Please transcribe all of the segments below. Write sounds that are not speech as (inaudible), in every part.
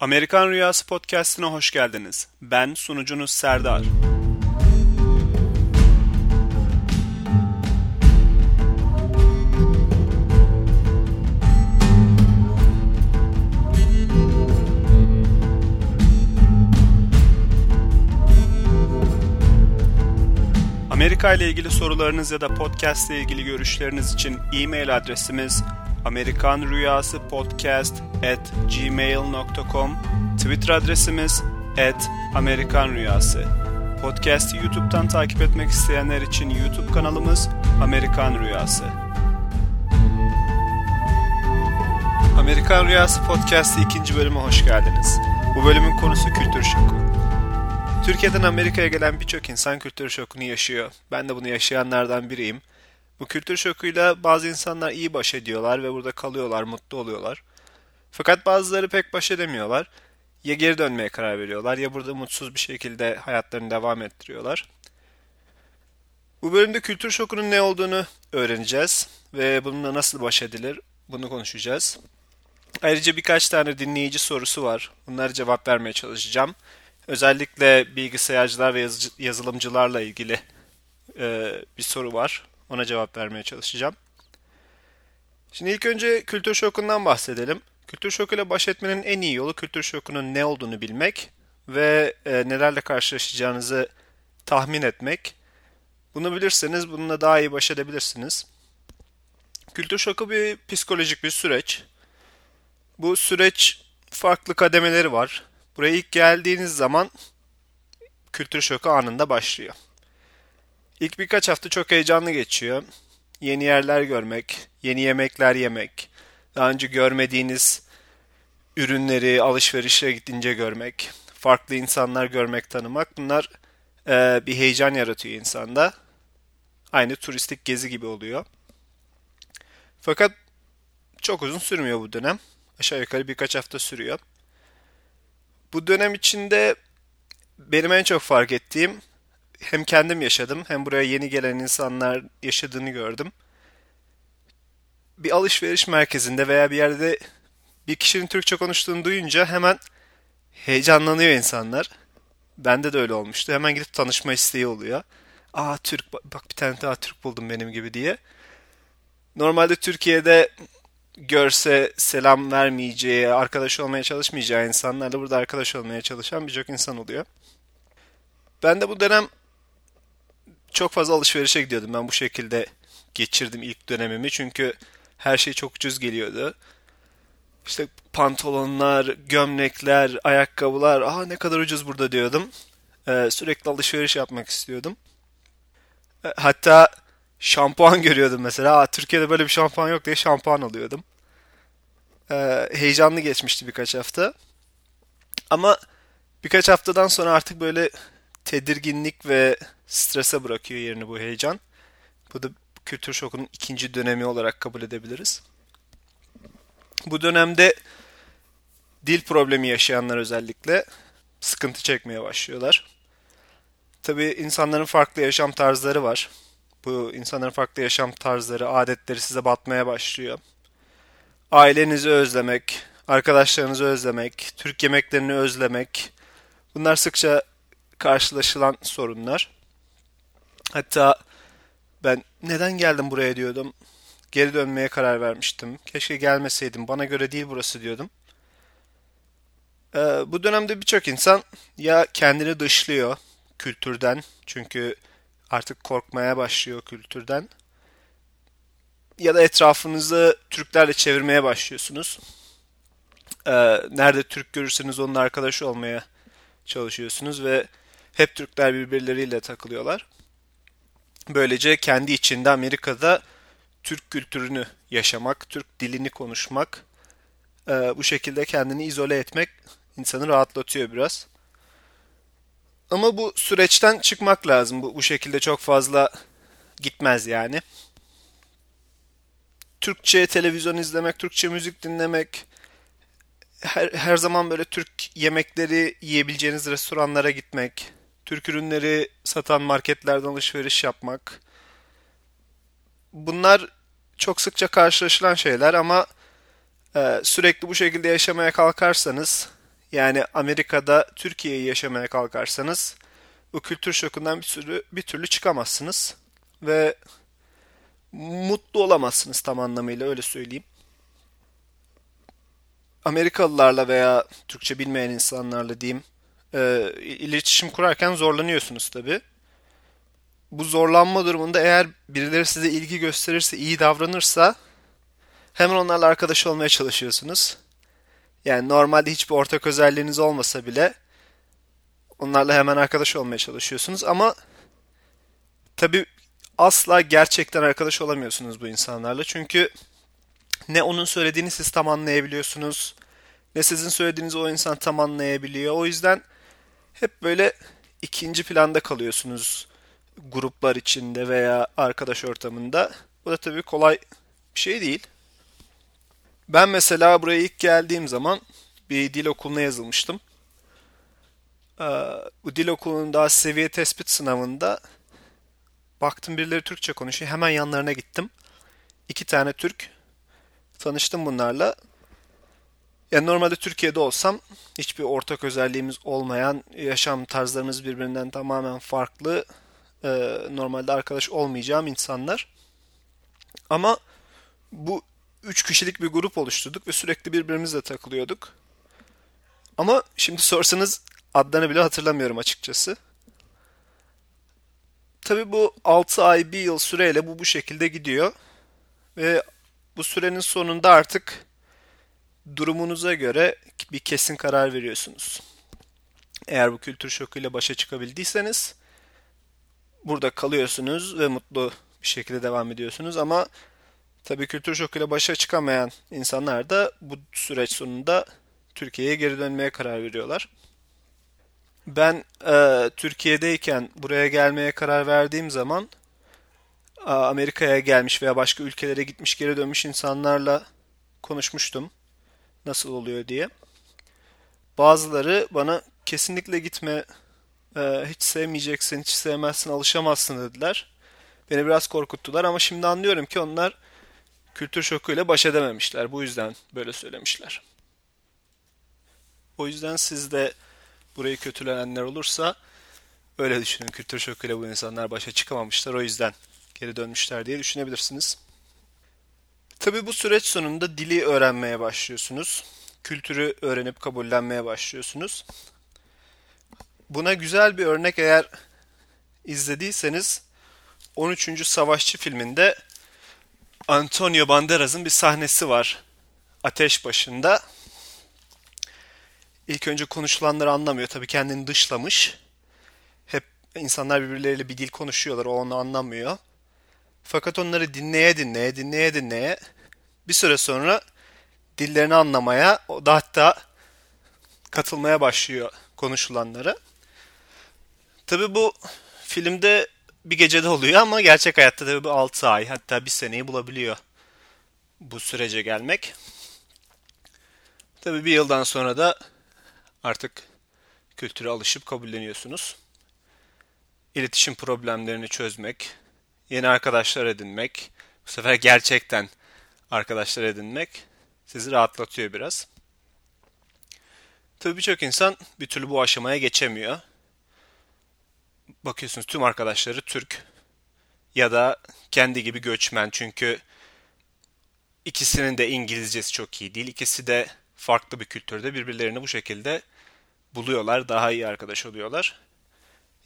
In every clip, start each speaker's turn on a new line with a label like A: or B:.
A: Amerikan Rüyası podcast'ine hoş geldiniz. Ben sunucunuz Serdar. Amerika ile ilgili sorularınız ya da podcast ile ilgili görüşleriniz için e-mail adresimiz amerikanrüyasıpodcast@gmail.com Twitter adresimiz at amerikanrüyası. Podcast'i YouTube'dan takip etmek isteyenler için YouTube kanalımız Amerikan Rüyası. Amerikan Rüyası Podcast'i ikinci bölüme hoş geldiniz. Bu bölümün konusu kültür şoku. Türkiye'den Amerika'ya gelen birçok insan kültür şokunu yaşıyor. Ben de bunu yaşayanlardan biriyim. Bu kültür şokuyla bazı insanlar iyi baş ediyorlar ve burada kalıyorlar, mutlu oluyorlar. Fakat bazıları pek baş edemiyorlar. Ya geri dönmeye karar veriyorlar ya burada mutsuz bir şekilde hayatlarını devam ettiriyorlar. Bu bölümde kültür şokunun ne olduğunu öğreneceğiz ve bununla nasıl baş edilir bunu konuşacağız. Ayrıca birkaç tane dinleyici sorusu var. Bunlara cevap vermeye çalışacağım. Özellikle bilgisayarcılar ve yazılımcılarla ilgili e, bir soru var. Ona cevap vermeye çalışacağım. Şimdi ilk önce kültür şokundan bahsedelim. Kültür şokuyla baş etmenin en iyi yolu kültür şokunun ne olduğunu bilmek ve e, nelerle karşılaşacağınızı tahmin etmek. Bunu bilirseniz bununla daha iyi baş edebilirsiniz. Kültür şoku bir psikolojik bir süreç. Bu süreç farklı kademeleri var. Buraya ilk geldiğiniz zaman kültür şoku anında başlıyor. İlk birkaç hafta çok heyecanlı geçiyor. Yeni yerler görmek, yeni yemekler yemek, daha önce görmediğiniz ürünleri alışverişe gidince görmek, farklı insanlar görmek, tanımak bunlar e, bir heyecan yaratıyor insanda. Aynı turistik gezi gibi oluyor. Fakat çok uzun sürmüyor bu dönem. Aşağı yukarı birkaç hafta sürüyor. Bu dönem içinde benim en çok fark ettiğim hem kendim yaşadım hem buraya yeni gelen insanlar yaşadığını gördüm. Bir alışveriş merkezinde veya bir yerde bir kişinin Türkçe konuştuğunu duyunca hemen heyecanlanıyor insanlar. Bende de öyle olmuştu. Hemen gidip tanışma isteği oluyor. Aa Türk bak bir tane daha Türk buldum benim gibi diye. Normalde Türkiye'de görse selam vermeyeceği, arkadaş olmaya çalışmayacağı insanlarla burada arkadaş olmaya çalışan birçok insan oluyor. Ben de bu dönem çok fazla alışverişe gidiyordum. Ben bu şekilde geçirdim ilk dönemimi. Çünkü her şey çok ucuz geliyordu. İşte pantolonlar, gömlekler, ayakkabılar. Aa ne kadar ucuz burada diyordum. Ee, sürekli alışveriş yapmak istiyordum. Ee, hatta şampuan (laughs) görüyordum mesela. Aa, Türkiye'de böyle bir şampuan yok diye şampuan alıyordum. Ee, heyecanlı geçmişti birkaç hafta. Ama birkaç haftadan sonra artık böyle tedirginlik ve strese bırakıyor yerini bu heyecan. Bu da kültür şokunun ikinci dönemi olarak kabul edebiliriz. Bu dönemde dil problemi yaşayanlar özellikle sıkıntı çekmeye başlıyorlar. Tabi insanların farklı yaşam tarzları var. Bu insanların farklı yaşam tarzları, adetleri size batmaya başlıyor. Ailenizi özlemek, arkadaşlarınızı özlemek, Türk yemeklerini özlemek. Bunlar sıkça karşılaşılan sorunlar. Hatta ben neden geldim buraya diyordum. Geri dönmeye karar vermiştim. Keşke gelmeseydim. Bana göre değil burası diyordum. Ee, bu dönemde birçok insan ya kendini dışlıyor kültürden. Çünkü artık korkmaya başlıyor kültürden. Ya da etrafınızı Türklerle çevirmeye başlıyorsunuz. Ee, nerede Türk görürseniz onun arkadaşı olmaya çalışıyorsunuz ve hep Türkler birbirleriyle takılıyorlar. Böylece kendi içinde Amerika'da Türk kültürünü yaşamak, Türk dilini konuşmak, e, bu şekilde kendini izole etmek insanı rahatlatıyor biraz. Ama bu süreçten çıkmak lazım. Bu, bu şekilde çok fazla gitmez yani. Türkçe televizyon izlemek, Türkçe müzik dinlemek, her, her zaman böyle Türk yemekleri yiyebileceğiniz restoranlara gitmek, Türk ürünleri satan marketlerden alışveriş yapmak. Bunlar çok sıkça karşılaşılan şeyler ama e, sürekli bu şekilde yaşamaya kalkarsanız Yani Amerika'da Türkiye'yi yaşamaya kalkarsanız bu kültür şokundan bir sürü bir türlü çıkamazsınız ve mutlu olamazsınız tam anlamıyla öyle söyleyeyim. Amerikalılarla veya Türkçe bilmeyen insanlarla diyeyim e, iletişim kurarken zorlanıyorsunuz tabi. Bu zorlanma durumunda eğer birileri size ilgi gösterirse, iyi davranırsa hemen onlarla arkadaş olmaya çalışıyorsunuz. Yani normalde hiçbir ortak özelliğiniz olmasa bile onlarla hemen arkadaş olmaya çalışıyorsunuz ama tabi asla gerçekten arkadaş olamıyorsunuz bu insanlarla. Çünkü ne onun söylediğini siz tam anlayabiliyorsunuz ne sizin söylediğinizi o insan tam anlayabiliyor. O yüzden hep böyle ikinci planda kalıyorsunuz gruplar içinde veya arkadaş ortamında. Bu da tabii kolay bir şey değil. Ben mesela buraya ilk geldiğim zaman bir dil okuluna yazılmıştım. Ee, bu dil okulunun daha seviye tespit sınavında baktım birileri Türkçe konuşuyor. Hemen yanlarına gittim. İki tane Türk. Tanıştım bunlarla. Yani normalde Türkiye'de olsam hiçbir ortak özelliğimiz olmayan, yaşam tarzlarımız birbirinden tamamen farklı, e, normalde arkadaş olmayacağım insanlar. Ama bu üç kişilik bir grup oluşturduk ve sürekli birbirimizle takılıyorduk. Ama şimdi sorsanız adlarını bile hatırlamıyorum açıkçası. Tabi bu 6 ay, 1 yıl süreyle bu bu şekilde gidiyor. Ve bu sürenin sonunda artık durumunuza göre bir kesin karar veriyorsunuz. Eğer bu kültür şokuyla başa çıkabildiyseniz burada kalıyorsunuz ve mutlu bir şekilde devam ediyorsunuz ama tabii kültür şokuyla başa çıkamayan insanlar da bu süreç sonunda Türkiye'ye geri dönmeye karar veriyorlar. Ben e, Türkiye'deyken buraya gelmeye karar verdiğim zaman Amerika'ya gelmiş veya başka ülkelere gitmiş geri dönmüş insanlarla konuşmuştum nasıl oluyor diye. Bazıları bana kesinlikle gitme, e, hiç sevmeyeceksin, hiç sevmezsin, alışamazsın dediler. Beni biraz korkuttular ama şimdi anlıyorum ki onlar kültür şokuyla baş edememişler. Bu yüzden böyle söylemişler. O yüzden siz de burayı kötülenenler olursa öyle düşünün. Kültür şokuyla bu insanlar başa çıkamamışlar. O yüzden geri dönmüşler diye düşünebilirsiniz. Tabi bu süreç sonunda dili öğrenmeye başlıyorsunuz. Kültürü öğrenip kabullenmeye başlıyorsunuz. Buna güzel bir örnek eğer izlediyseniz 13. Savaşçı filminde Antonio Banderas'ın bir sahnesi var. Ateş başında. İlk önce konuşulanları anlamıyor. Tabii kendini dışlamış. Hep insanlar birbirleriyle bir dil konuşuyorlar. O onu anlamıyor. Fakat onları dinleye dinleye, dinleye dinleye bir süre sonra dillerini anlamaya, o da hatta katılmaya başlıyor konuşulanlara. Tabi bu filmde bir gecede oluyor ama gerçek hayatta tabi bu 6 ay hatta bir seneyi bulabiliyor bu sürece gelmek. Tabi bir yıldan sonra da artık kültüre alışıp kabulleniyorsunuz. İletişim problemlerini çözmek, yeni arkadaşlar edinmek, bu sefer gerçekten arkadaşlar edinmek sizi rahatlatıyor biraz. Tabii birçok insan bir türlü bu aşamaya geçemiyor. Bakıyorsunuz tüm arkadaşları Türk ya da kendi gibi göçmen çünkü ikisinin de İngilizcesi çok iyi değil. İkisi de farklı bir kültürde birbirlerini bu şekilde buluyorlar, daha iyi arkadaş oluyorlar.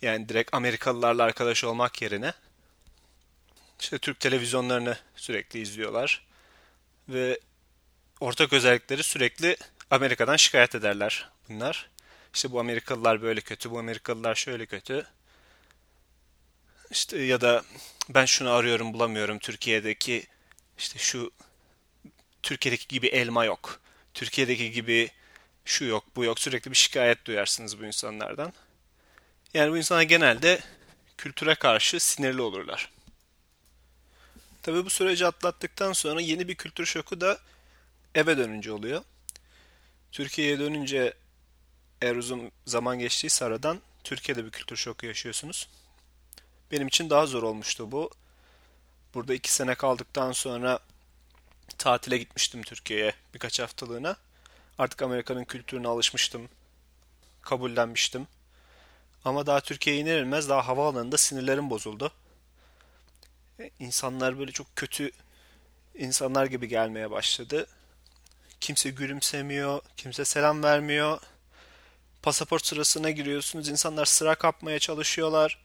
A: Yani direkt Amerikalılarla arkadaş olmak yerine işte Türk televizyonlarını sürekli izliyorlar. Ve ortak özellikleri sürekli Amerika'dan şikayet ederler bunlar. İşte bu Amerikalılar böyle kötü, bu Amerikalılar şöyle kötü. İşte ya da ben şunu arıyorum bulamıyorum Türkiye'deki işte şu Türkiye'deki gibi elma yok. Türkiye'deki gibi şu yok, bu yok. Sürekli bir şikayet duyarsınız bu insanlardan. Yani bu insanlar genelde kültüre karşı sinirli olurlar. Tabii bu süreci atlattıktan sonra yeni bir kültür şoku da eve dönünce oluyor. Türkiye'ye dönünce eğer uzun zaman geçtiyse aradan Türkiye'de bir kültür şoku yaşıyorsunuz. Benim için daha zor olmuştu bu. Burada iki sene kaldıktan sonra tatile gitmiştim Türkiye'ye birkaç haftalığına. Artık Amerika'nın kültürüne alışmıştım. Kabullenmiştim. Ama daha Türkiye'ye iner inmez daha havaalanında sinirlerim bozuldu. İnsanlar böyle çok kötü insanlar gibi gelmeye başladı. Kimse gülümsemiyor, kimse selam vermiyor. Pasaport sırasına giriyorsunuz, insanlar sıra kapmaya çalışıyorlar.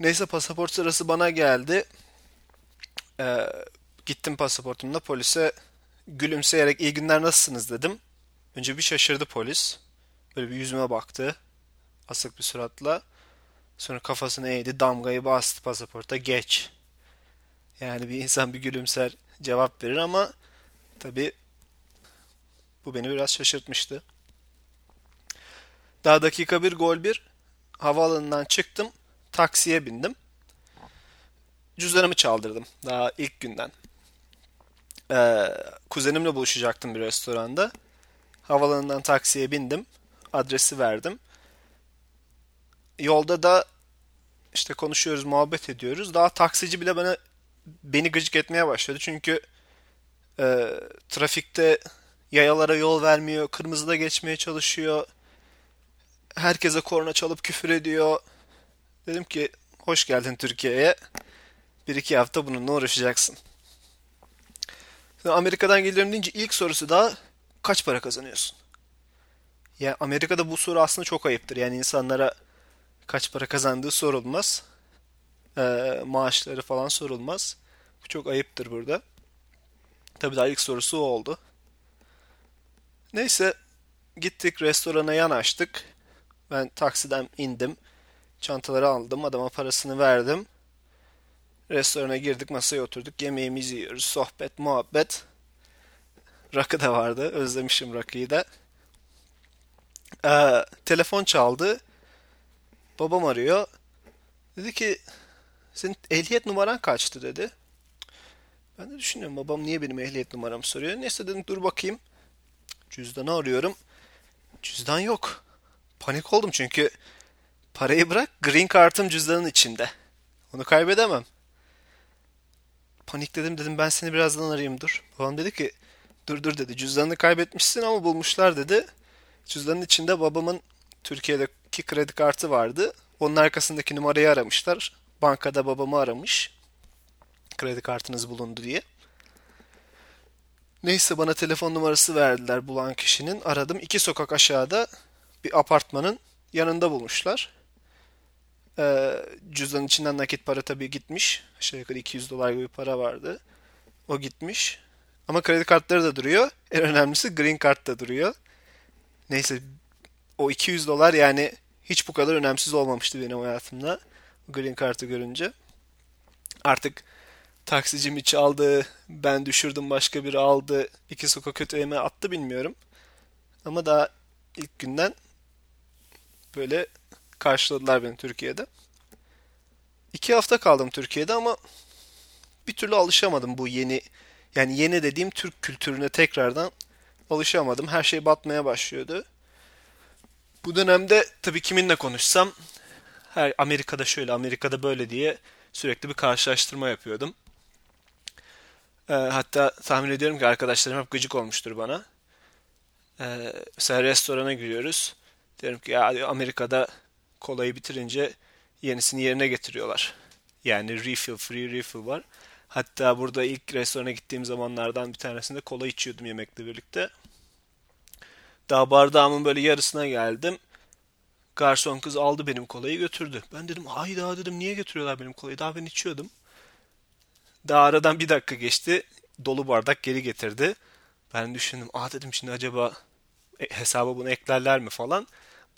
A: Neyse pasaport sırası bana geldi. Ee, gittim pasaportumla polise gülümseyerek iyi günler nasılsınız dedim. Önce bir şaşırdı polis. Böyle bir yüzüme baktı. Asık bir suratla. Sonra kafasını eğdi, damgayı bastı pasaporta geç. Yani bir insan bir gülümser cevap verir ama tabi bu beni biraz şaşırtmıştı. Daha dakika bir gol bir havaalanından çıktım. Taksiye bindim. Cüzdanımı çaldırdım daha ilk günden. Ee, kuzenimle buluşacaktım bir restoranda. Havalanından taksiye bindim. Adresi verdim. Yolda da işte konuşuyoruz, muhabbet ediyoruz. Daha taksici bile bana beni gıcık etmeye başladı. Çünkü e, trafikte yayalara yol vermiyor, kırmızıda geçmeye çalışıyor. Herkese korna çalıp küfür ediyor. Dedim ki hoş geldin Türkiye'ye. Bir iki hafta bununla uğraşacaksın. Amerika'dan geliyorum deyince ilk sorusu da kaç para kazanıyorsun? Ya yani Amerika'da bu soru aslında çok ayıptır. Yani insanlara kaç para kazandığı sorulmaz. Ee, maaşları falan sorulmaz. Bu çok ayıptır burada. Tabii daha ilk sorusu o oldu. Neyse gittik restorana yanaştık. Ben taksiden indim. Çantaları aldım. Adama parasını verdim. Restorana girdik. Masaya oturduk. Yemeğimizi yiyoruz. Sohbet, muhabbet. Rakı da vardı. Özlemişim rakıyı da. Ee, telefon çaldı. Babam arıyor. Dedi ki senin ehliyet numaran kaçtı dedi. Ben de düşünüyorum babam niye benim ehliyet numaramı soruyor. Neyse dedim dur bakayım. Cüzdanı arıyorum. Cüzdan yok. Panik oldum çünkü parayı bırak green kartım cüzdanın içinde. Onu kaybedemem. Panikledim dedim ben seni birazdan arayayım dur. Babam dedi ki dur dur dedi cüzdanını kaybetmişsin ama bulmuşlar dedi. Cüzdanın içinde babamın Türkiye'deki kredi kartı vardı. Onun arkasındaki numarayı aramışlar. Bankada babamı aramış. Kredi kartınız bulundu diye. Neyse bana telefon numarası verdiler bulan kişinin. Aradım. iki sokak aşağıda bir apartmanın yanında bulmuşlar. Ee, cüzdanın içinden nakit para tabii gitmiş. Aşağı yukarı 200 dolar gibi para vardı. O gitmiş. Ama kredi kartları da duruyor. En önemlisi green card da duruyor. Neyse o 200 dolar yani hiç bu kadar önemsiz olmamıştı benim hayatımda. Green Card'ı görünce. Artık taksicimi çaldı, ben düşürdüm başka biri aldı, iki sokak öteyeme attı bilmiyorum. Ama daha ilk günden böyle karşıladılar beni Türkiye'de. İki hafta kaldım Türkiye'de ama bir türlü alışamadım bu yeni yani yeni dediğim Türk kültürüne tekrardan alışamadım. Her şey batmaya başlıyordu. Bu dönemde tabii kiminle konuşsam her Amerika'da şöyle, Amerika'da böyle diye sürekli bir karşılaştırma yapıyordum. Ee, hatta tahmin ediyorum ki arkadaşlarım hep gıcık olmuştur bana. Ee, mesela restorana giriyoruz. Diyorum ki ya Amerika'da kolayı bitirince yenisini yerine getiriyorlar. Yani refill, free refill var. Hatta burada ilk restorana gittiğim zamanlardan bir tanesinde kola içiyordum yemekle birlikte. Daha bardağımın böyle yarısına geldim. Garson kız aldı benim kolayı götürdü. Ben dedim hayda dedim niye götürüyorlar benim kolayı? Daha ben içiyordum. Daha aradan bir dakika geçti. Dolu bardak geri getirdi. Ben düşündüm aa dedim şimdi acaba e, hesaba bunu eklerler mi falan.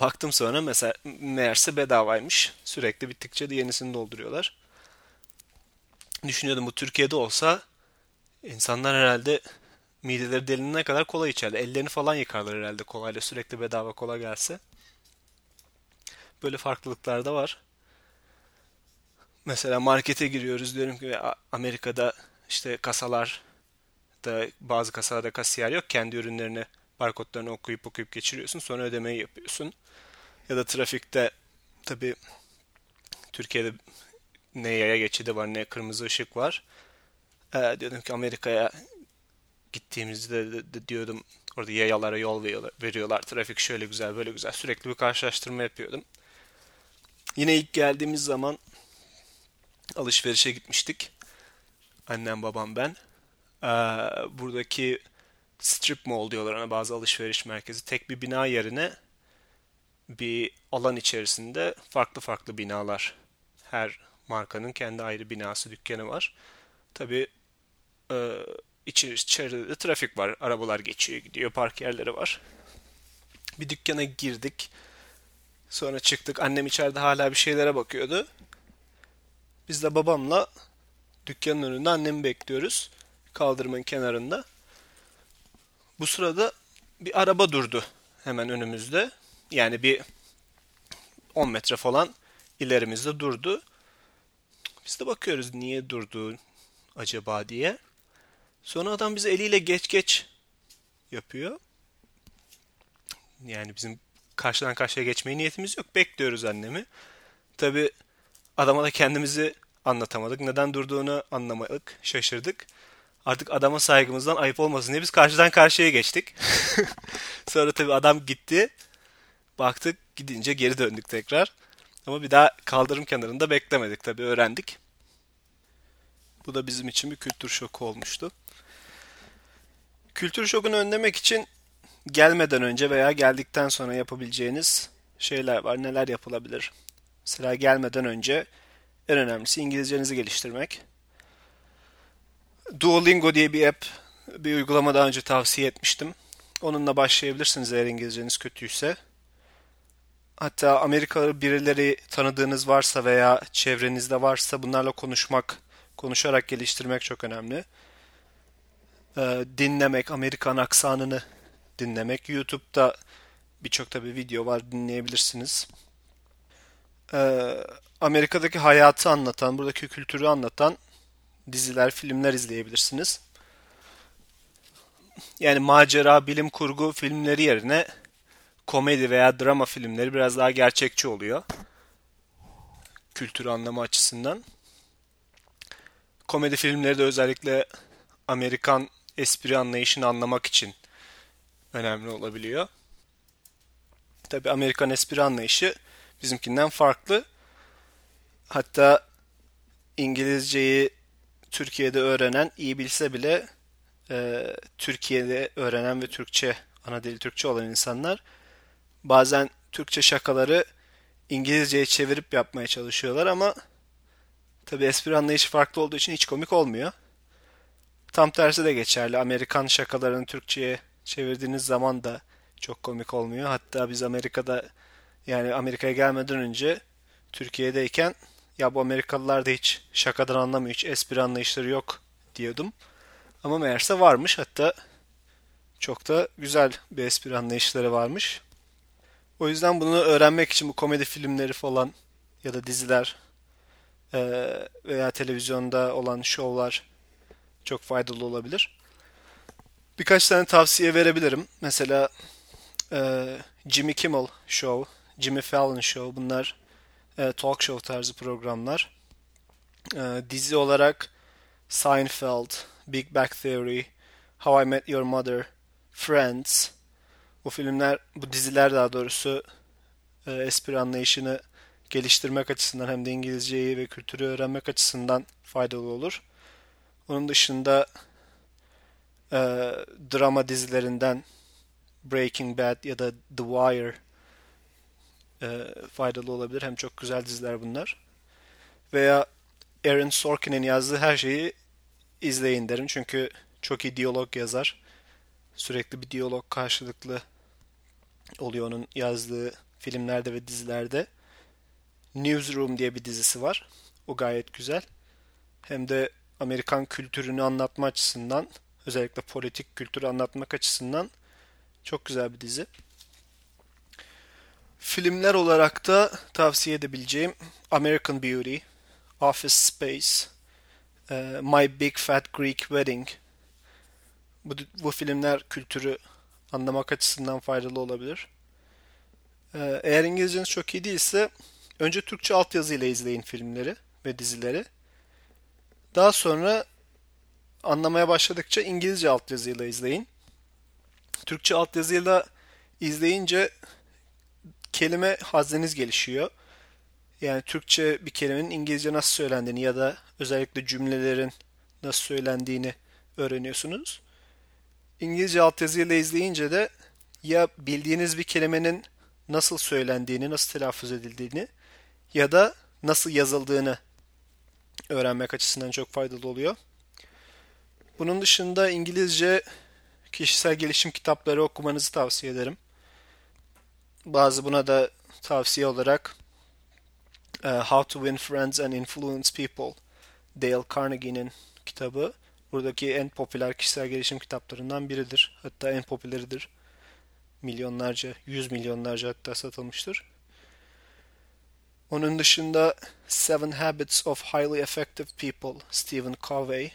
A: Baktım sonra mesela meğerse bedavaymış. Sürekli bittikçe de yenisini dolduruyorlar. Düşünüyordum bu Türkiye'de olsa insanlar herhalde mideleri delinene kadar kola içerler. Ellerini falan yıkarlar herhalde kolayla sürekli bedava kola gelse. Böyle farklılıklar da var. Mesela markete giriyoruz diyorum ki Amerika'da işte kasalar da bazı kasalarda kasiyer yok. Kendi ürünlerini barkodlarını okuyup okuyup geçiriyorsun. Sonra ödemeyi yapıyorsun. Ya da trafikte tabi Türkiye'de ne yaya geçidi var ne kırmızı ışık var. Ee, diyordum ki Amerika'ya gittiğimizde de, de diyordum Orada yayalara yol veriyorlar. Trafik şöyle güzel böyle güzel. Sürekli bir karşılaştırma yapıyordum. Yine ilk geldiğimiz zaman alışverişe gitmiştik. Annem babam ben. Ee, buradaki strip mall diyorlar ona bazı alışveriş merkezi. Tek bir bina yerine bir alan içerisinde farklı farklı binalar. Her markanın kendi ayrı binası, dükkanı var. Tabi e, içeride de trafik var. Arabalar geçiyor, gidiyor, park yerleri var. Bir dükkana girdik. Sonra çıktık. Annem içeride hala bir şeylere bakıyordu. Biz de babamla dükkanın önünde annemi bekliyoruz. Kaldırımın kenarında. Bu sırada bir araba durdu hemen önümüzde. Yani bir 10 metre falan ilerimizde durdu. Biz de bakıyoruz niye durdu acaba diye. Sonra adam bize eliyle geç geç yapıyor. Yani bizim karşıdan karşıya geçmeye niyetimiz yok. Bekliyoruz annemi. Tabi adama da kendimizi anlatamadık. Neden durduğunu anlamadık. Şaşırdık. Artık adama saygımızdan ayıp olmasın diye biz karşıdan karşıya geçtik. (laughs) Sonra tabi adam gitti. Baktık gidince geri döndük tekrar. Ama bir daha kaldırım kenarında beklemedik tabi öğrendik. Bu da bizim için bir kültür şoku olmuştu. Kültür şokunu önlemek için gelmeden önce veya geldikten sonra yapabileceğiniz şeyler var. Neler yapılabilir? Mesela gelmeden önce en önemlisi İngilizcenizi geliştirmek. Duolingo diye bir app, bir uygulama daha önce tavsiye etmiştim. Onunla başlayabilirsiniz eğer İngilizceniz kötüyse. Hatta Amerikalı birileri tanıdığınız varsa veya çevrenizde varsa bunlarla konuşmak, konuşarak geliştirmek çok önemli. Ee, dinlemek, Amerikan aksanını dinlemek. YouTube'da birçok tabi video var dinleyebilirsiniz. Ee, Amerika'daki hayatı anlatan, buradaki kültürü anlatan diziler, filmler izleyebilirsiniz. Yani macera, bilim kurgu filmleri yerine komedi veya drama filmleri biraz daha gerçekçi oluyor. Kültürü anlama açısından. Komedi filmleri de özellikle Amerikan espri anlayışını anlamak için önemli olabiliyor. Tabi Amerikan espri anlayışı bizimkinden farklı. Hatta İngilizceyi Türkiye'de öğrenen iyi bilse bile e, Türkiye'de öğrenen ve Türkçe ana dili Türkçe olan insanlar bazen Türkçe şakaları İngilizceye çevirip yapmaya çalışıyorlar ama tabi espri anlayışı farklı olduğu için hiç komik olmuyor. Tam tersi de geçerli. Amerikan şakalarını Türkçe'ye çevirdiğiniz zaman da çok komik olmuyor. Hatta biz Amerika'da yani Amerika'ya gelmeden önce Türkiye'deyken ya bu Amerikalılar da hiç şakadan anlamıyor, hiç espri anlayışları yok diyordum. Ama meğerse varmış. Hatta çok da güzel bir espri anlayışları varmış. O yüzden bunu öğrenmek için bu komedi filmleri falan ya da diziler veya televizyonda olan şovlar çok faydalı olabilir. Birkaç tane tavsiye verebilirim. Mesela e, Jimmy Kimmel Show, Jimmy Fallon Show bunlar e, talk show tarzı programlar. E, dizi olarak Seinfeld, Big Bang Theory, How I Met Your Mother, Friends. Bu filmler, bu diziler daha doğrusu e, espri anlayışını geliştirmek açısından hem de İngilizceyi ve kültürü öğrenmek açısından faydalı olur. Onun dışında e, drama dizilerinden Breaking Bad ya da The Wire e, faydalı olabilir. Hem çok güzel diziler bunlar. Veya Aaron Sorkin'in yazdığı her şeyi izleyin derim. Çünkü çok iyi diyalog yazar. Sürekli bir diyalog karşılıklı oluyor onun yazdığı filmlerde ve dizilerde. Newsroom diye bir dizisi var. O gayet güzel. Hem de Amerikan kültürünü anlatma açısından özellikle politik kültürü anlatmak açısından çok güzel bir dizi. Filmler olarak da tavsiye edebileceğim American Beauty, Office Space, e, My Big Fat Greek Wedding. Bu, bu filmler kültürü anlamak açısından faydalı olabilir. E, eğer İngilizceniz çok iyi değilse önce Türkçe altyazı ile izleyin filmleri ve dizileri. Daha sonra anlamaya başladıkça İngilizce altyazıyla izleyin. Türkçe altyazıyla izleyince kelime hazneniz gelişiyor. Yani Türkçe bir kelimenin İngilizce nasıl söylendiğini ya da özellikle cümlelerin nasıl söylendiğini öğreniyorsunuz. İngilizce altyazıyla izleyince de ya bildiğiniz bir kelimenin nasıl söylendiğini, nasıl telaffuz edildiğini ya da nasıl yazıldığını öğrenmek açısından çok faydalı oluyor. Bunun dışında İngilizce kişisel gelişim kitapları okumanızı tavsiye ederim. Bazı buna da tavsiye olarak uh, How to Win Friends and Influence People Dale Carnegie'nin kitabı. Buradaki en popüler kişisel gelişim kitaplarından biridir. Hatta en popüleridir. Milyonlarca, yüz milyonlarca hatta satılmıştır. Onun dışında Seven Habits of Highly Effective People, Stephen Covey.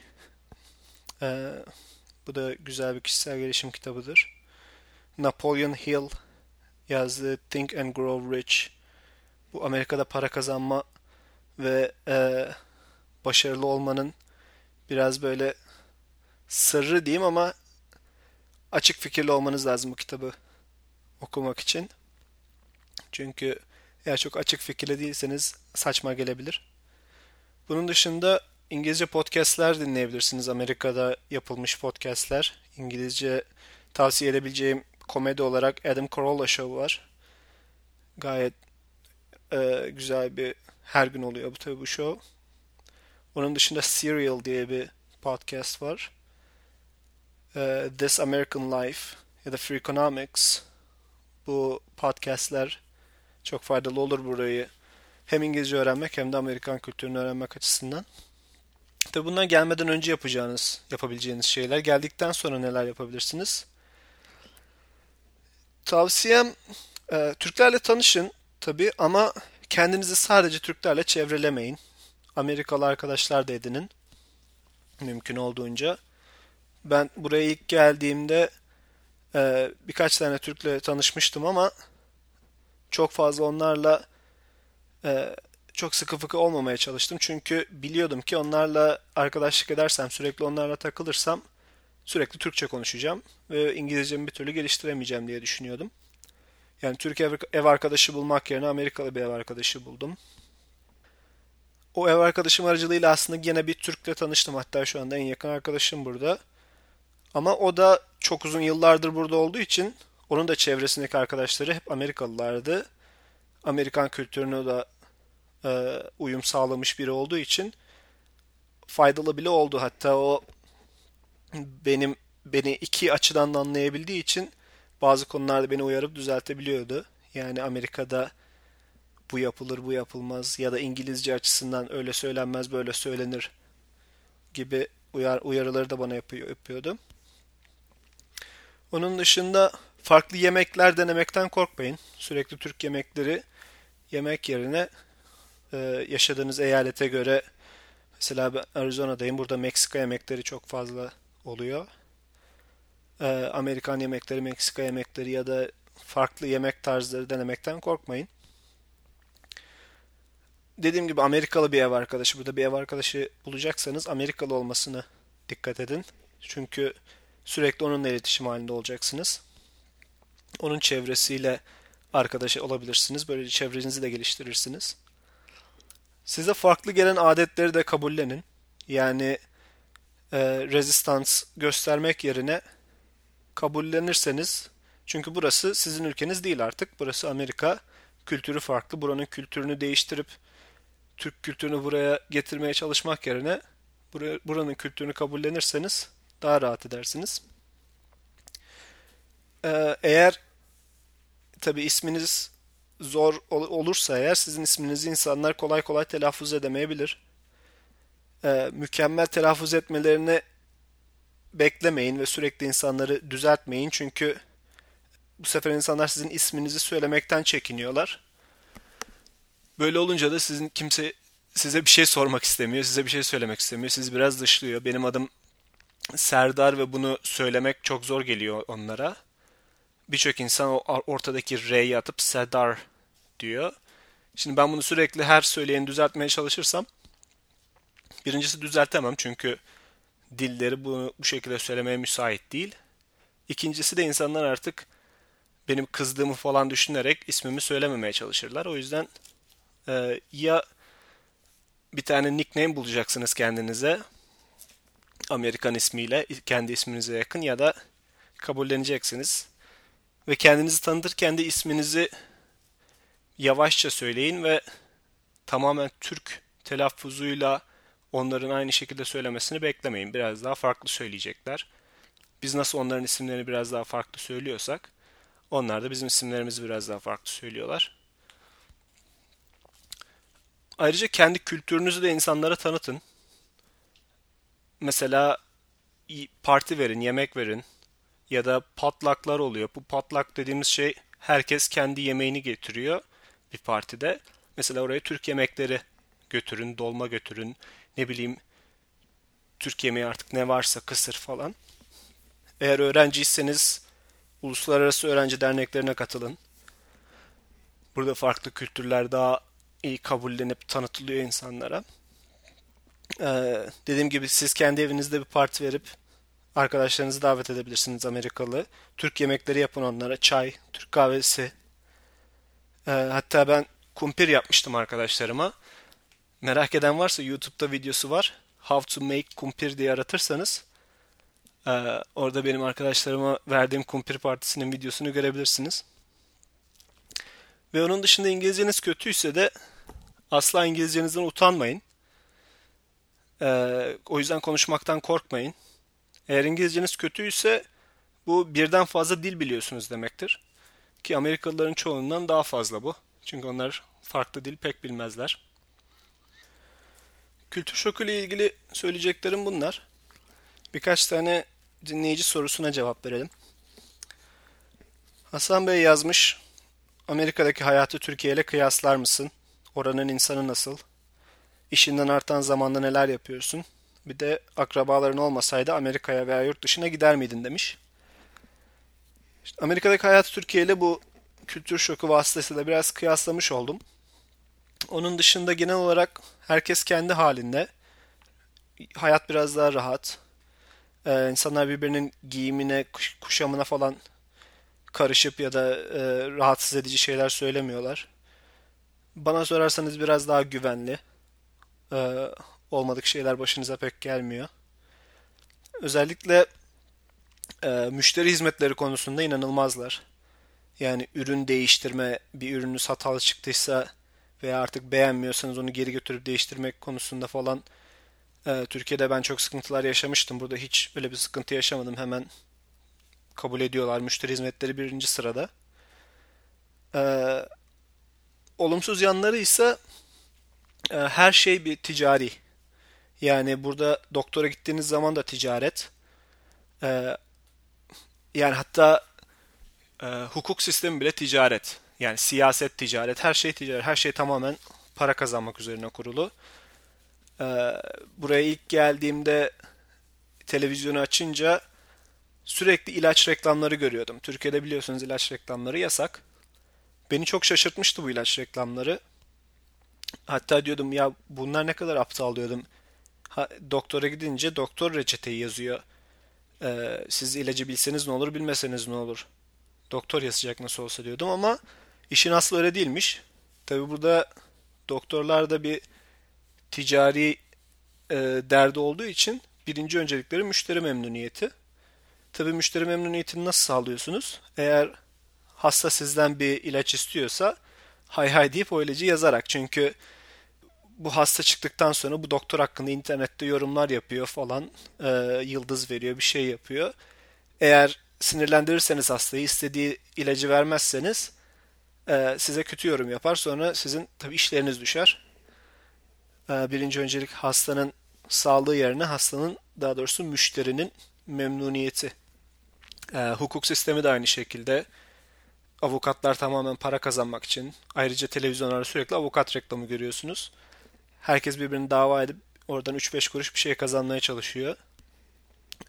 A: Ee, bu da güzel bir kişisel gelişim kitabıdır. Napoleon Hill yazdığı Think and Grow Rich. Bu Amerika'da para kazanma ve e, başarılı olmanın biraz böyle sırrı diyeyim ama açık fikirli olmanız lazım bu kitabı okumak için. Çünkü eğer çok açık fikirli değilseniz saçma gelebilir. Bunun dışında İngilizce podcastler dinleyebilirsiniz. Amerika'da yapılmış podcastler. İngilizce tavsiye edebileceğim komedi olarak Adam Carolla Show var. Gayet e, güzel bir her gün oluyor bu tabii bu show. Onun dışında Serial diye bir podcast var. E, This American Life ya da Free Economics bu podcastler çok faydalı olur burayı hem İngilizce öğrenmek hem de Amerikan kültürünü öğrenmek açısından. Tabi bundan gelmeden önce yapacağınız, yapabileceğiniz şeyler. Geldikten sonra neler yapabilirsiniz? Tavsiyem e, Türklerle tanışın tabi ama kendinizi sadece Türklerle çevrelemeyin. Amerikalı arkadaşlar da edinin. Mümkün olduğunca. Ben buraya ilk geldiğimde e, birkaç tane Türk'le tanışmıştım ama çok fazla onlarla e, çok sıkı fıkı olmamaya çalıştım. Çünkü biliyordum ki onlarla arkadaşlık edersem, sürekli onlarla takılırsam sürekli Türkçe konuşacağım ve İngilizcemi bir türlü geliştiremeyeceğim diye düşünüyordum. Yani Türk ev, arkadaşı bulmak yerine Amerikalı bir ev arkadaşı buldum. O ev arkadaşım aracılığıyla aslında yine bir Türk'le tanıştım. Hatta şu anda en yakın arkadaşım burada. Ama o da çok uzun yıllardır burada olduğu için onun da çevresindeki arkadaşları hep Amerikalılardı. Amerikan kültürünü da e, uyum sağlamış biri olduğu için faydalı bile oldu. Hatta o benim beni iki açıdan da anlayabildiği için bazı konularda beni uyarıp düzeltebiliyordu. Yani Amerika'da bu yapılır, bu yapılmaz ya da İngilizce açısından öyle söylenmez, böyle söylenir gibi uyar, uyarıları da bana yapıyor, yapıyordu. Onun dışında farklı yemekler denemekten korkmayın. Sürekli Türk yemekleri yemek yerine e, yaşadığınız eyalete göre mesela ben Arizona'dayım. Burada Meksika yemekleri çok fazla oluyor. E, Amerikan yemekleri, Meksika yemekleri ya da farklı yemek tarzları denemekten korkmayın. Dediğim gibi Amerikalı bir ev arkadaşı. Burada bir ev arkadaşı bulacaksanız Amerikalı olmasını dikkat edin. Çünkü sürekli onunla iletişim halinde olacaksınız. Onun çevresiyle arkadaş olabilirsiniz. Böylece çevrenizi de geliştirirsiniz. Size farklı gelen adetleri de kabullenin. Yani e, rezistans göstermek yerine kabullenirseniz çünkü burası sizin ülkeniz değil artık. Burası Amerika. Kültürü farklı. Buranın kültürünü değiştirip Türk kültürünü buraya getirmeye çalışmak yerine buranın kültürünü kabullenirseniz daha rahat edersiniz. Ee, eğer tabi isminiz zor olursa eğer sizin isminizi insanlar kolay kolay telaffuz edemeyebilir. Ee, mükemmel telaffuz etmelerini beklemeyin ve sürekli insanları düzeltmeyin çünkü bu sefer insanlar sizin isminizi söylemekten çekiniyorlar. Böyle olunca da sizin kimse size bir şey sormak istemiyor, size bir şey söylemek istemiyor. Sizi biraz dışlıyor. Benim adım Serdar ve bunu söylemek çok zor geliyor onlara. Birçok insan o ortadaki R'yi atıp Serdar diyor. Şimdi ben bunu sürekli her söyleyeni düzeltmeye çalışırsam birincisi düzeltemem çünkü dilleri bunu bu şekilde söylemeye müsait değil. İkincisi de insanlar artık benim kızdığımı falan düşünerek ismimi söylememeye çalışırlar. O yüzden e, ya bir tane nickname bulacaksınız kendinize Amerikan ismiyle kendi isminize yakın ya da kabulleneceksiniz. Ve kendinizi tanıtırken de isminizi yavaşça söyleyin ve tamamen Türk telaffuzuyla onların aynı şekilde söylemesini beklemeyin. Biraz daha farklı söyleyecekler. Biz nasıl onların isimlerini biraz daha farklı söylüyorsak onlar da bizim isimlerimizi biraz daha farklı söylüyorlar. Ayrıca kendi kültürünüzü de insanlara tanıtın. Mesela parti verin, yemek verin ya da patlaklar oluyor. Bu patlak dediğimiz şey herkes kendi yemeğini getiriyor bir partide. Mesela oraya Türk yemekleri götürün, dolma götürün, ne bileyim Türk yemeği artık ne varsa kısır falan. Eğer öğrenciyseniz uluslararası öğrenci derneklerine katılın. Burada farklı kültürler daha iyi kabullenip tanıtılıyor insanlara. Ee, dediğim gibi siz kendi evinizde bir parti verip arkadaşlarınızı davet edebilirsiniz Amerikalı. Türk yemekleri yapın onlara. Çay, Türk kahvesi. Ee, hatta ben kumpir yapmıştım arkadaşlarıma. Merak eden varsa YouTube'da videosu var. How to make kumpir diye aratırsanız ee, orada benim arkadaşlarıma verdiğim kumpir partisinin videosunu görebilirsiniz. Ve onun dışında İngilizceniz kötüyse de asla İngilizcenizden utanmayın. Ee, o yüzden konuşmaktan korkmayın. Eğer İngilizceniz kötüyse bu birden fazla dil biliyorsunuz demektir. Ki Amerikalıların çoğundan daha fazla bu. Çünkü onlar farklı dil pek bilmezler. Kültür şoku ile ilgili söyleyeceklerim bunlar. Birkaç tane dinleyici sorusuna cevap verelim. Hasan Bey yazmış. Amerika'daki hayatı Türkiye ile kıyaslar mısın? Oranın insanı nasıl? İşinden artan zamanda neler yapıyorsun? Bir de akrabaların olmasaydı Amerika'ya veya yurt dışına gider miydin demiş. İşte Amerika'daki hayatı Türkiye ile bu kültür şoku vasıtasıyla biraz kıyaslamış oldum. Onun dışında genel olarak herkes kendi halinde. Hayat biraz daha rahat. Ee, insanlar birbirinin giyimine, kuşamına falan karışıp ya da e, rahatsız edici şeyler söylemiyorlar. Bana sorarsanız biraz daha güvenli. Ee, olmadık şeyler başınıza pek gelmiyor. Özellikle e, müşteri hizmetleri konusunda inanılmazlar. Yani ürün değiştirme, bir ürününüz hatalı çıktıysa veya artık beğenmiyorsanız onu geri götürüp değiştirmek konusunda falan e, Türkiye'de ben çok sıkıntılar yaşamıştım. Burada hiç öyle bir sıkıntı yaşamadım. Hemen kabul ediyorlar. Müşteri hizmetleri birinci sırada. Ee, olumsuz yanları ise e, her şey bir ticari. Yani burada doktora gittiğiniz zaman da ticaret. Ee, yani hatta e, hukuk sistemi bile ticaret. Yani siyaset ticaret, her şey ticaret, her şey tamamen para kazanmak üzerine kurulu. Ee, buraya ilk geldiğimde televizyonu açınca sürekli ilaç reklamları görüyordum. Türkiye'de biliyorsunuz ilaç reklamları yasak. Beni çok şaşırtmıştı bu ilaç reklamları. Hatta diyordum ya bunlar ne kadar aptal diyordum. Ha, doktora gidince doktor reçeteyi yazıyor. Ee, siz ilacı bilseniz ne olur bilmeseniz ne olur. Doktor yazacak nasıl olsa diyordum ama işin aslı öyle değilmiş. Tabi burada doktorlar bir ticari e, derdi olduğu için birinci öncelikleri müşteri memnuniyeti. Tabi müşteri memnuniyetini nasıl sağlıyorsunuz? Eğer hasta sizden bir ilaç istiyorsa hay hay deyip o ilacı yazarak. Çünkü bu hasta çıktıktan sonra bu doktor hakkında internette yorumlar yapıyor falan. E, yıldız veriyor bir şey yapıyor. Eğer sinirlendirirseniz hastayı istediği ilacı vermezseniz e, size kötü yorum yapar. Sonra sizin tabi işleriniz düşer. E, birinci öncelik hastanın sağlığı yerine hastanın daha doğrusu müşterinin memnuniyeti. E, hukuk sistemi de aynı şekilde. Avukatlar tamamen para kazanmak için. Ayrıca televizyonlarda sürekli avukat reklamı görüyorsunuz. Herkes birbirini dava edip oradan 3-5 kuruş bir şey kazanmaya çalışıyor.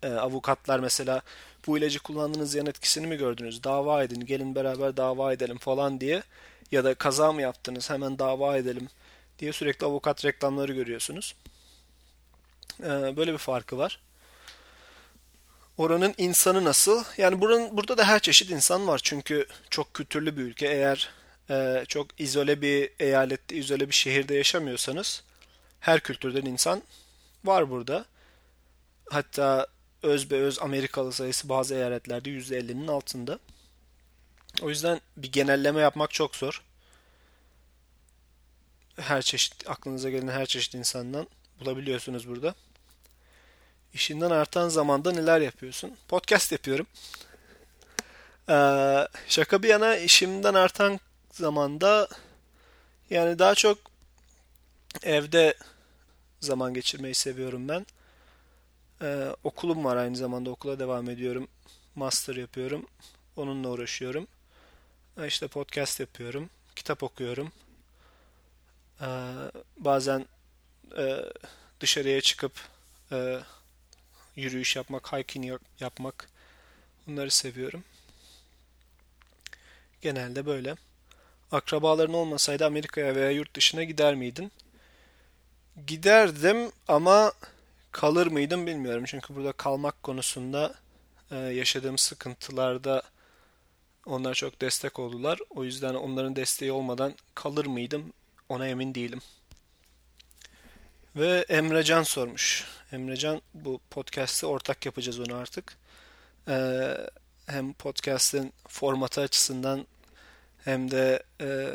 A: E, avukatlar mesela bu ilacı kullandığınız yan etkisini mi gördünüz? Dava edin, gelin beraber dava edelim falan diye. Ya da kaza mı yaptınız? Hemen dava edelim diye sürekli avukat reklamları görüyorsunuz. E, böyle bir farkı var. Oranın insanı nasıl? Yani buranın, burada da her çeşit insan var. Çünkü çok kültürlü bir ülke. Eğer e, çok izole bir eyalette, izole bir şehirde yaşamıyorsanız her kültürden insan var burada. Hatta öz be öz Amerikalı sayısı bazı eyaletlerde %50'nin altında. O yüzden bir genelleme yapmak çok zor. Her çeşit, aklınıza gelen her çeşit insandan bulabiliyorsunuz burada. İşinden artan zamanda neler yapıyorsun? Podcast yapıyorum. Ee, şaka bir yana işimden artan zamanda yani daha çok evde zaman geçirmeyi seviyorum ben. Ee, okulum var aynı zamanda okula devam ediyorum. Master yapıyorum. Onunla uğraşıyorum. Ee, işte podcast yapıyorum. Kitap okuyorum. Ee, bazen e, dışarıya çıkıp e, yürüyüş yapmak, hiking yapmak bunları seviyorum. Genelde böyle. Akrabaların olmasaydı Amerika'ya veya yurt dışına gider miydin? Giderdim ama kalır mıydım bilmiyorum. Çünkü burada kalmak konusunda e, yaşadığım sıkıntılarda onlar çok destek oldular. O yüzden onların desteği olmadan kalır mıydım ona emin değilim. Ve Emrecan sormuş. Emrecan bu podcast'ı ortak yapacağız onu artık. Ee, hem podcast'ın formatı açısından hem de e,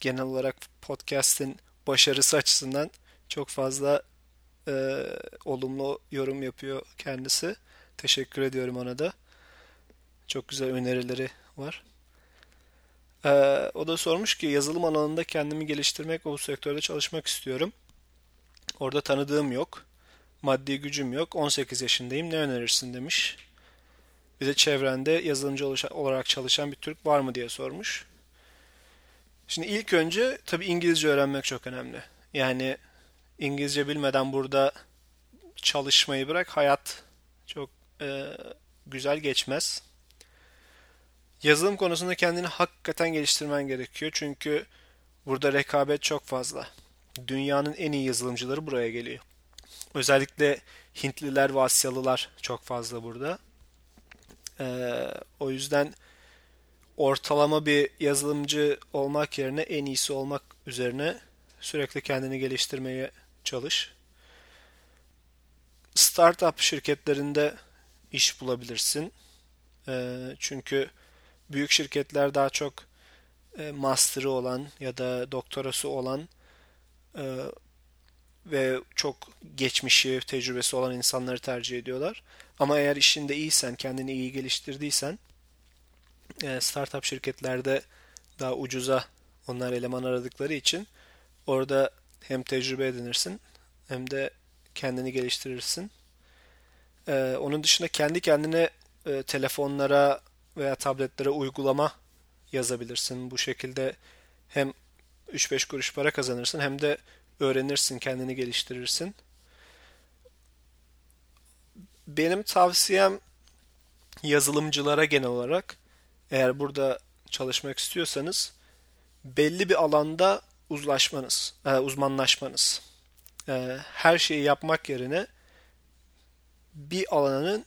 A: genel olarak podcast'in başarısı açısından çok fazla e, olumlu yorum yapıyor kendisi. Teşekkür ediyorum ona da. Çok güzel önerileri var. Ee, o da sormuş ki yazılım alanında kendimi geliştirmek ve bu sektörde çalışmak istiyorum. Orada tanıdığım yok. Maddi gücüm yok. 18 yaşındayım. Ne önerirsin demiş. Bir de çevrende yazılımcı olarak çalışan bir Türk var mı diye sormuş. Şimdi ilk önce tabii İngilizce öğrenmek çok önemli. Yani İngilizce bilmeden burada çalışmayı bırak hayat çok e, güzel geçmez. Yazılım konusunda kendini hakikaten geliştirmen gerekiyor. Çünkü burada rekabet çok fazla. Dünyanın en iyi yazılımcıları buraya geliyor. Özellikle Hintliler ve Asyalılar çok fazla burada. Ee, o yüzden ortalama bir yazılımcı olmak yerine en iyisi olmak üzerine sürekli kendini geliştirmeye çalış. Startup şirketlerinde iş bulabilirsin. Ee, çünkü büyük şirketler daha çok e, master'ı olan ya da doktorası olan e, ve çok geçmişi, tecrübesi olan insanları tercih ediyorlar. Ama eğer işinde iyisen, kendini iyi geliştirdiysen e, startup şirketlerde daha ucuza onlar eleman aradıkları için orada hem tecrübe edinirsin hem de kendini geliştirirsin. Ee, onun dışında kendi kendine e, telefonlara veya tabletlere uygulama yazabilirsin. Bu şekilde hem 3-5 kuruş para kazanırsın hem de öğrenirsin, kendini geliştirirsin. Benim tavsiyem yazılımcılara genel olarak eğer burada çalışmak istiyorsanız belli bir alanda uzlaşmanız, e, uzmanlaşmanız. E, her şeyi yapmak yerine bir alanın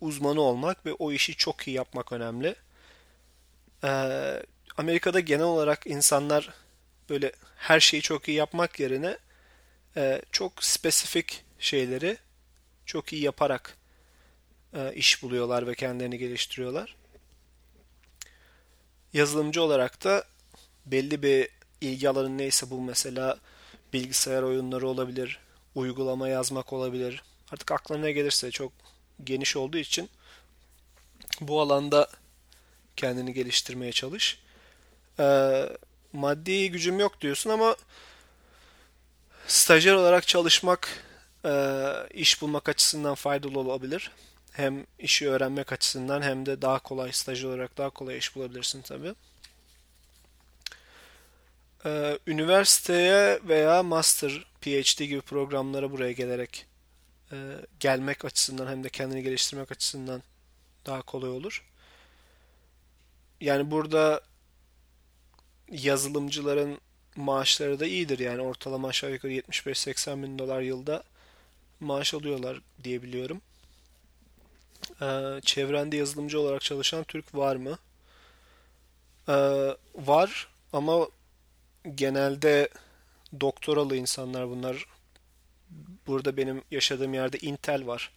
A: uzmanı olmak ve o işi çok iyi yapmak önemli. E, Amerika'da genel olarak insanlar böyle her şeyi çok iyi yapmak yerine çok spesifik şeyleri çok iyi yaparak iş buluyorlar ve kendilerini geliştiriyorlar. Yazılımcı olarak da belli bir ilgi alanı neyse bu mesela bilgisayar oyunları olabilir, uygulama yazmak olabilir. Artık aklına gelirse çok geniş olduğu için bu alanda kendini geliştirmeye çalış. Ee, maddi gücüm yok diyorsun ama stajyer olarak çalışmak e, iş bulmak açısından faydalı olabilir. Hem işi öğrenmek açısından hem de daha kolay stajyer olarak daha kolay iş bulabilirsin tabii. Ee, üniversiteye veya master, PhD gibi programlara buraya gelerek e, gelmek açısından hem de kendini geliştirmek açısından daha kolay olur. Yani burada yazılımcıların maaşları da iyidir. Yani ortalama aşağı yukarı 75-80 bin dolar yılda maaş alıyorlar diye biliyorum. Ee, çevrende yazılımcı olarak çalışan Türk var mı? Ee, var ama genelde doktoralı insanlar bunlar. Burada benim yaşadığım yerde Intel var.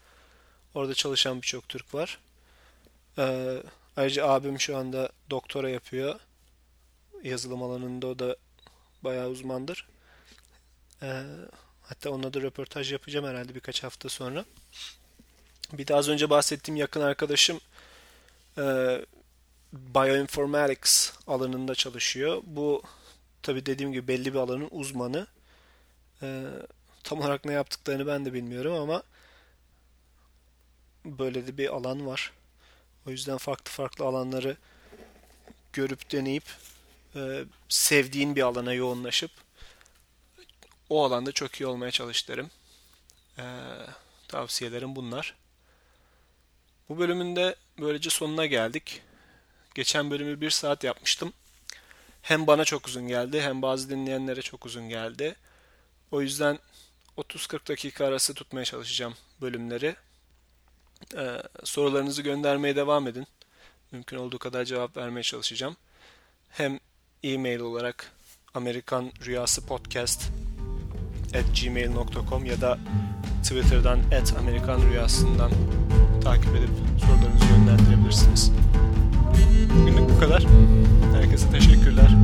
A: Orada çalışan birçok Türk var. Ee, ayrıca abim şu anda doktora yapıyor. Yazılım alanında o da bayağı uzmandır. Ee, hatta onunla da röportaj yapacağım herhalde birkaç hafta sonra. Bir de az önce bahsettiğim yakın arkadaşım e, bioinformatics alanında çalışıyor. Bu tabi dediğim gibi belli bir alanın uzmanı. E, tam olarak ne yaptıklarını ben de bilmiyorum ama böyle de bir alan var. O yüzden farklı farklı alanları görüp deneyip e, sevdiğin bir alana yoğunlaşıp o alanda çok iyi olmaya çalış derim. E, tavsiyelerim bunlar. Bu bölümün de böylece sonuna geldik. Geçen bölümü bir saat yapmıştım. Hem bana çok uzun geldi hem bazı dinleyenlere çok uzun geldi. O yüzden 30-40 dakika arası tutmaya çalışacağım bölümleri. Ee, sorularınızı göndermeye devam edin. Mümkün olduğu kadar cevap vermeye çalışacağım. Hem e-mail olarak Amerikan Rüyası Podcast at gmail.com ya da Twitter'dan at Amerikan Rüyası'ndan takip edip sorularınızı yönlendirebilirsiniz. Bugünlük bu kadar. Herkese teşekkürler.